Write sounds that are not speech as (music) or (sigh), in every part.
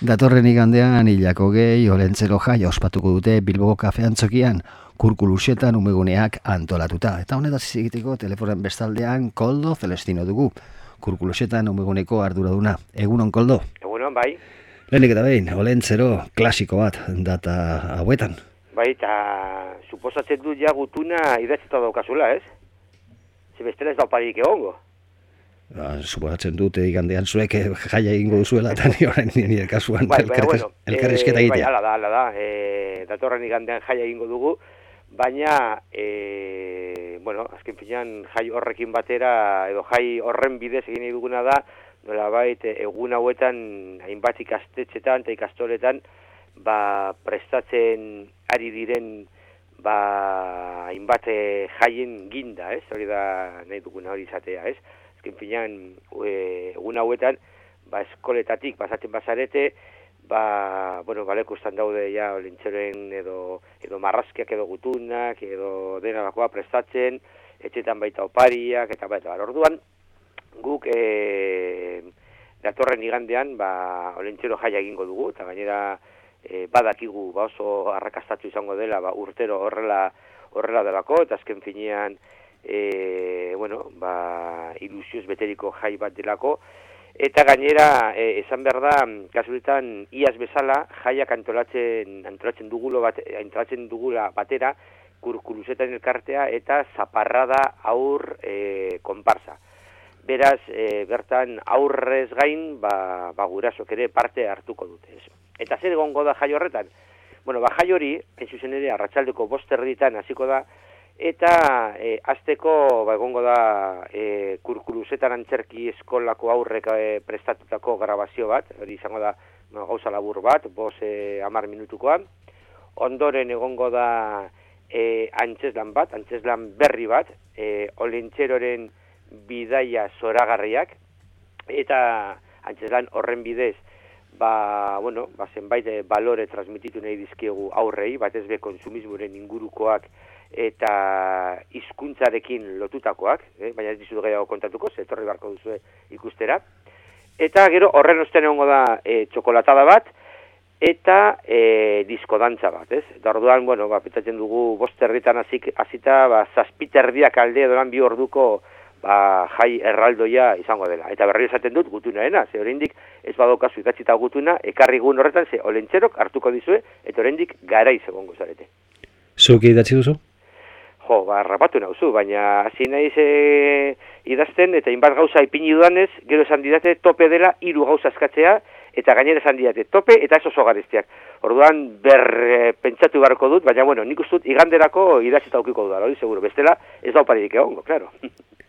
Datorren igandean hilako gehi olentzero jai ospatuko dute Bilbo kafean txokian kurkulusetan umeguneak antolatuta. Eta honetaz egiteko telefonen bestaldean koldo celestino dugu. Kurkulusetan umeguneko arduraduna. Egunon koldo? Egunon, bai. Lehenik eta behin, olentzero klasiko bat data hauetan. Bai, eta suposatzen dut ja gutuna idatzeta daukazula, ez? Zibestela ez dauparik egongo. Ba, suposatzen dute igandean zuek eh, jaia egingo duzuela eta ni orain nire kasuan bai, bai, bueno, elkarrizketa e, egitea. Bai, ala da, ala da, e, datorren igandean jaia egingo dugu, baina, e, bueno, azken finean jai horrekin batera, edo jai horren bidez egin duguna da, nola bait, egun hauetan, hainbat ikastetxetan eta ikastoletan, ba, prestatzen ari diren, ba, hainbat jaien ginda, ez? Hori da nahi duguna hori izatea, ez? Azken finean e, egun hauetan ba eskoletatik pasatzen bazarete ba bueno baleko estan daude ja olintxeren edo edo marrazkiak edo gutunak edo dena bakoa prestatzen etxetan baita opariak eta baita orduan guk e, datorren igandean ba olintxero jaia egingo dugu eta gainera e, badakigu ba oso arrakastatu izango dela ba urtero horrela horrela delako eta azken finean e, bueno, ba, ilusioz beteriko jai bat delako, eta gainera, e, esan behar da, kasuretan, iaz bezala, jaiak antolatzen, antolatzen, dugulo bat, antolatzen dugula batera, kurkuluzetan elkartea eta zaparrada aur e, konparsa. Beraz, e, bertan aurrez gain, ba, ba gurasok ere parte hartuko dute. Ez. Eta zer egongo da jai horretan? Bueno, ba, jai hori, en zuzen ere, arratsaldeko bosterritan hasiko da, Eta e, azteko ba, egongo da e, kurkuluzetan antzerki eskolako aurrek e, prestatutako grabazio bat, hori izango da no, gauza labur bat, bos e, amar minutukoan. Ondoren egongo da e, antzeslan bat, antzeslan berri bat, e, olentxeroren bidaia zoragarriak, eta antzeslan horren bidez, ba, bueno, ba, zenbait e, balore transmititu nahi dizkiegu aurrei, bat ez be konsumismoren ingurukoak, eta hizkuntzarekin lotutakoak, eh? baina ez dizu gehiago kontatuko, ze etorri barko duzu ikustera. Eta gero horren osten egongo da e, txokolatada bat, eta e, disko dantza bat, ez? Eta orduan, bueno, ba, petatzen dugu bosterritan hasita ba, zazpiterdiak alde edoran bi orduko ba, jai erraldoia izango dela. Eta berri esaten dut gutunaena, ze oraindik ez badokazu idatzita gutuna, ekarri gun horretan, ze olentxerok hartuko dizue, eta oraindik gara izango zarete. Zuk idatzi duzu? jo, ba, rapatu nauzu, baina hasi naiz e, idazten, eta inbat gauza ipini dudanez, gero esan didate tope dela hiru gauza eskatzea, eta gainera esan didate tope eta ez oso gareztiak. Orduan ber e, pentsatu beharko dut, baina bueno, nik ustut iganderako idazita aukiko dudala, hori seguro, bestela ez da oparirik egongo, klaro.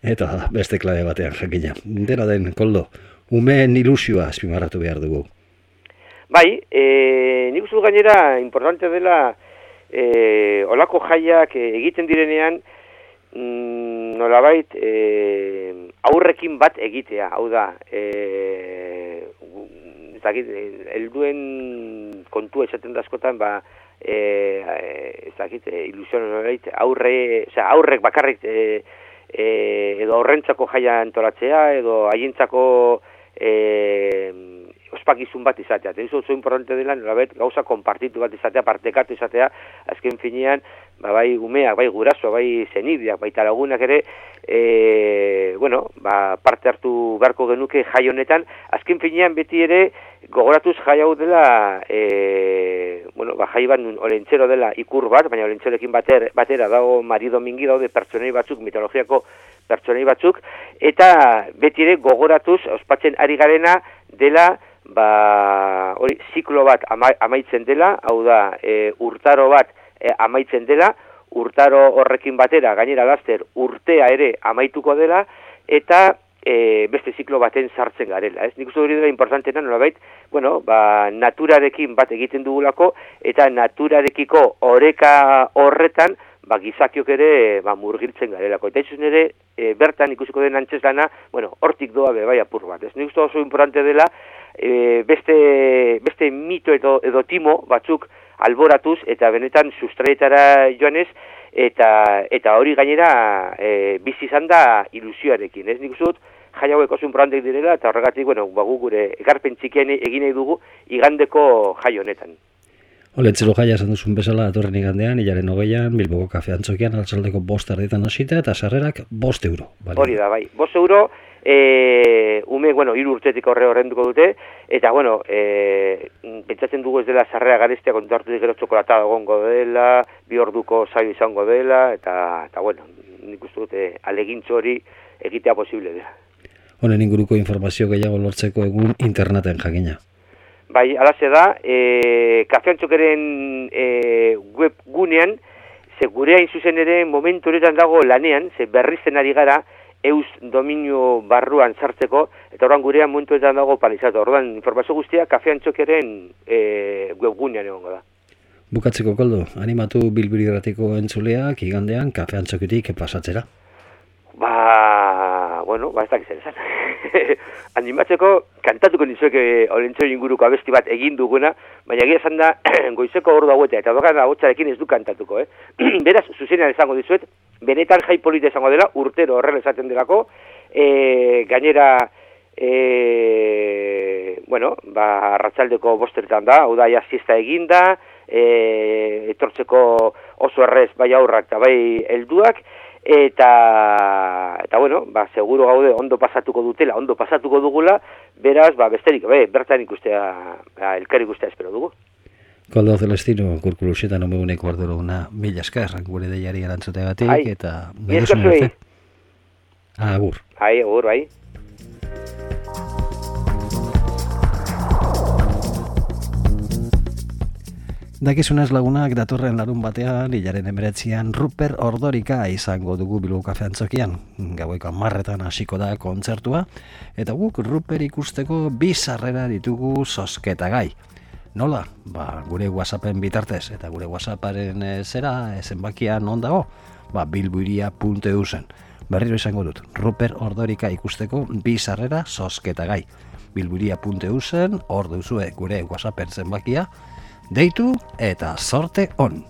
Eta beste klabe batean, jakina. Dena den, koldo, umeen ilusioa azpimarratu behar dugu. Bai, e, nik ustut gainera importante dela, e, olako jaiak e, egiten direnean mm, nolabait e, aurrekin bat egitea, hau da e, ezakit, elduen kontua esaten dazkotan ba, e, ezakit, ilusioan nolabait aurre, oza, aurrek bakarrik e, e, edo aurrentzako jaia antolatzea edo haientzako e, ospakizun bat izatea. Eta oso importante dela, nolabet, gauza konpartitu bat izatea, partekatu izatea, azken finean, ba, bai umeak, bai guraso, bai zenidiak, bai talagunak ere, e, bueno, ba, parte hartu beharko genuke jai honetan, azken finean beti ere, gogoratuz jai hau dela, e, bueno, ba, jai bat olentxero dela ikur bat, baina olentxeroekin bater, batera dago marido mingi daude pertsonei batzuk, mitologiako pertsonei batzuk, eta beti ere gogoratuz, ospatzen ari garena, dela, ba, hori, ziklo bat amaitzen dela, hau da, e, urtaro bat e, amaitzen dela, urtaro horrekin batera, gainera laster, urtea ere amaituko dela, eta e, beste ziklo baten sartzen garela. Ez? Nik uste hori dela importantena, nola bueno, ba, naturarekin bat egiten dugulako, eta naturarekiko oreka horretan, ba, gizakiok ere ba, murgiltzen garelako. Eta izuz nire, e, bertan ikusiko den antzeslana, bueno, hortik doa be, bai apur bat. Ez nik uste oso importante dela, e, beste, beste mito edo, edo timo batzuk alboratuz eta benetan sustraetara joanez eta eta hori gainera e, bizi izan da ilusioarekin, ez? Nik uzut, jai hauek oso importanteak direla, eta horregatik, bueno, bagu gure ekarpen txikian egin nahi dugu igandeko jai honetan. Olentzero jaia esan duzun bezala atorren igandean, hilaren hogeian, Bilboko kafe antzokian, altzaldeko bost arditan hasita eta sarrerak bost euro. Hori da, bai. Bost euro, e, ume, bueno, iru urtetik horre horrenduko dute, eta, bueno, e, pentsatzen dugu ez dela sarrera garestia kontuartu gero txokolata egongo dela, bi orduko saio izango dela, eta, eta bueno, nik uste dute alegintzo hori egitea posible dela. Honen inguruko informazio gehiago lortzeko egun interneten jakina. Bai, alaze da, e, kafeantxokeren e, web gunean, ze gure hain zuzen ere momentu horretan dago lanean, ze berrizten ari gara, eus dominio barruan sartzeko, eta oran gurean momentu horretan dago palizatu. Orduan, informazio guztia, kafeantxokeren e, web gunean egongo da. Bukatzeko koldo, animatu bilbiri entzuleak, igandean, kafeantxokitik pasatzera? Ba, bueno, ba ez dakiz esan. (laughs) Animatzeko, kantatuko nizuek olentzo inguruko abesti bat egin duguna, baina egia esan da, (clears throat) goizeko ordu hauetea, eta dogan hotxarekin ez du kantatuko, eh? (clears throat) Beraz, zuzenean esango dizuet, benetan jai polite esango dela, urtero horrela esaten delako, e, gainera, e, bueno, ba, ratzaldeko bosteretan da, hau da, jazista eginda, e, etortzeko oso errez bai aurrak eta bai helduak, eta eta bueno, ba, seguro gaude ondo pasatuko dutela, ondo pasatuko dugula, beraz, ba, besterik, be, bertan ikustea, ba, elkar ikustea espero dugu. Koldo Celestino, kurkuluseta no meuneko arduro una mila esker, gure deiari erantzutegatik, eta... Bai, esker Agur. Ai, agur, bai. Dakizunez lagunak datorren larun batean, hilaren emeretzian, Ruper Ordorika izango dugu Bilbo Kafe Antzokian. Gaueko marretan hasiko da kontzertua, eta guk Ruper ikusteko bizarrera ditugu sosketa gai. Nola? Ba, gure WhatsAppen bitartez, eta gure WhatsApparen e, zera, ezenbakian ondago, ba, bilbuiria.eu zen. Berriro izango dut, Ruper Ordorika ikusteko bizarrera sosketa gai. Bilburia.eu zen, hor duzue gure WhatsAppen zenbakia, Deitu eta sorte on!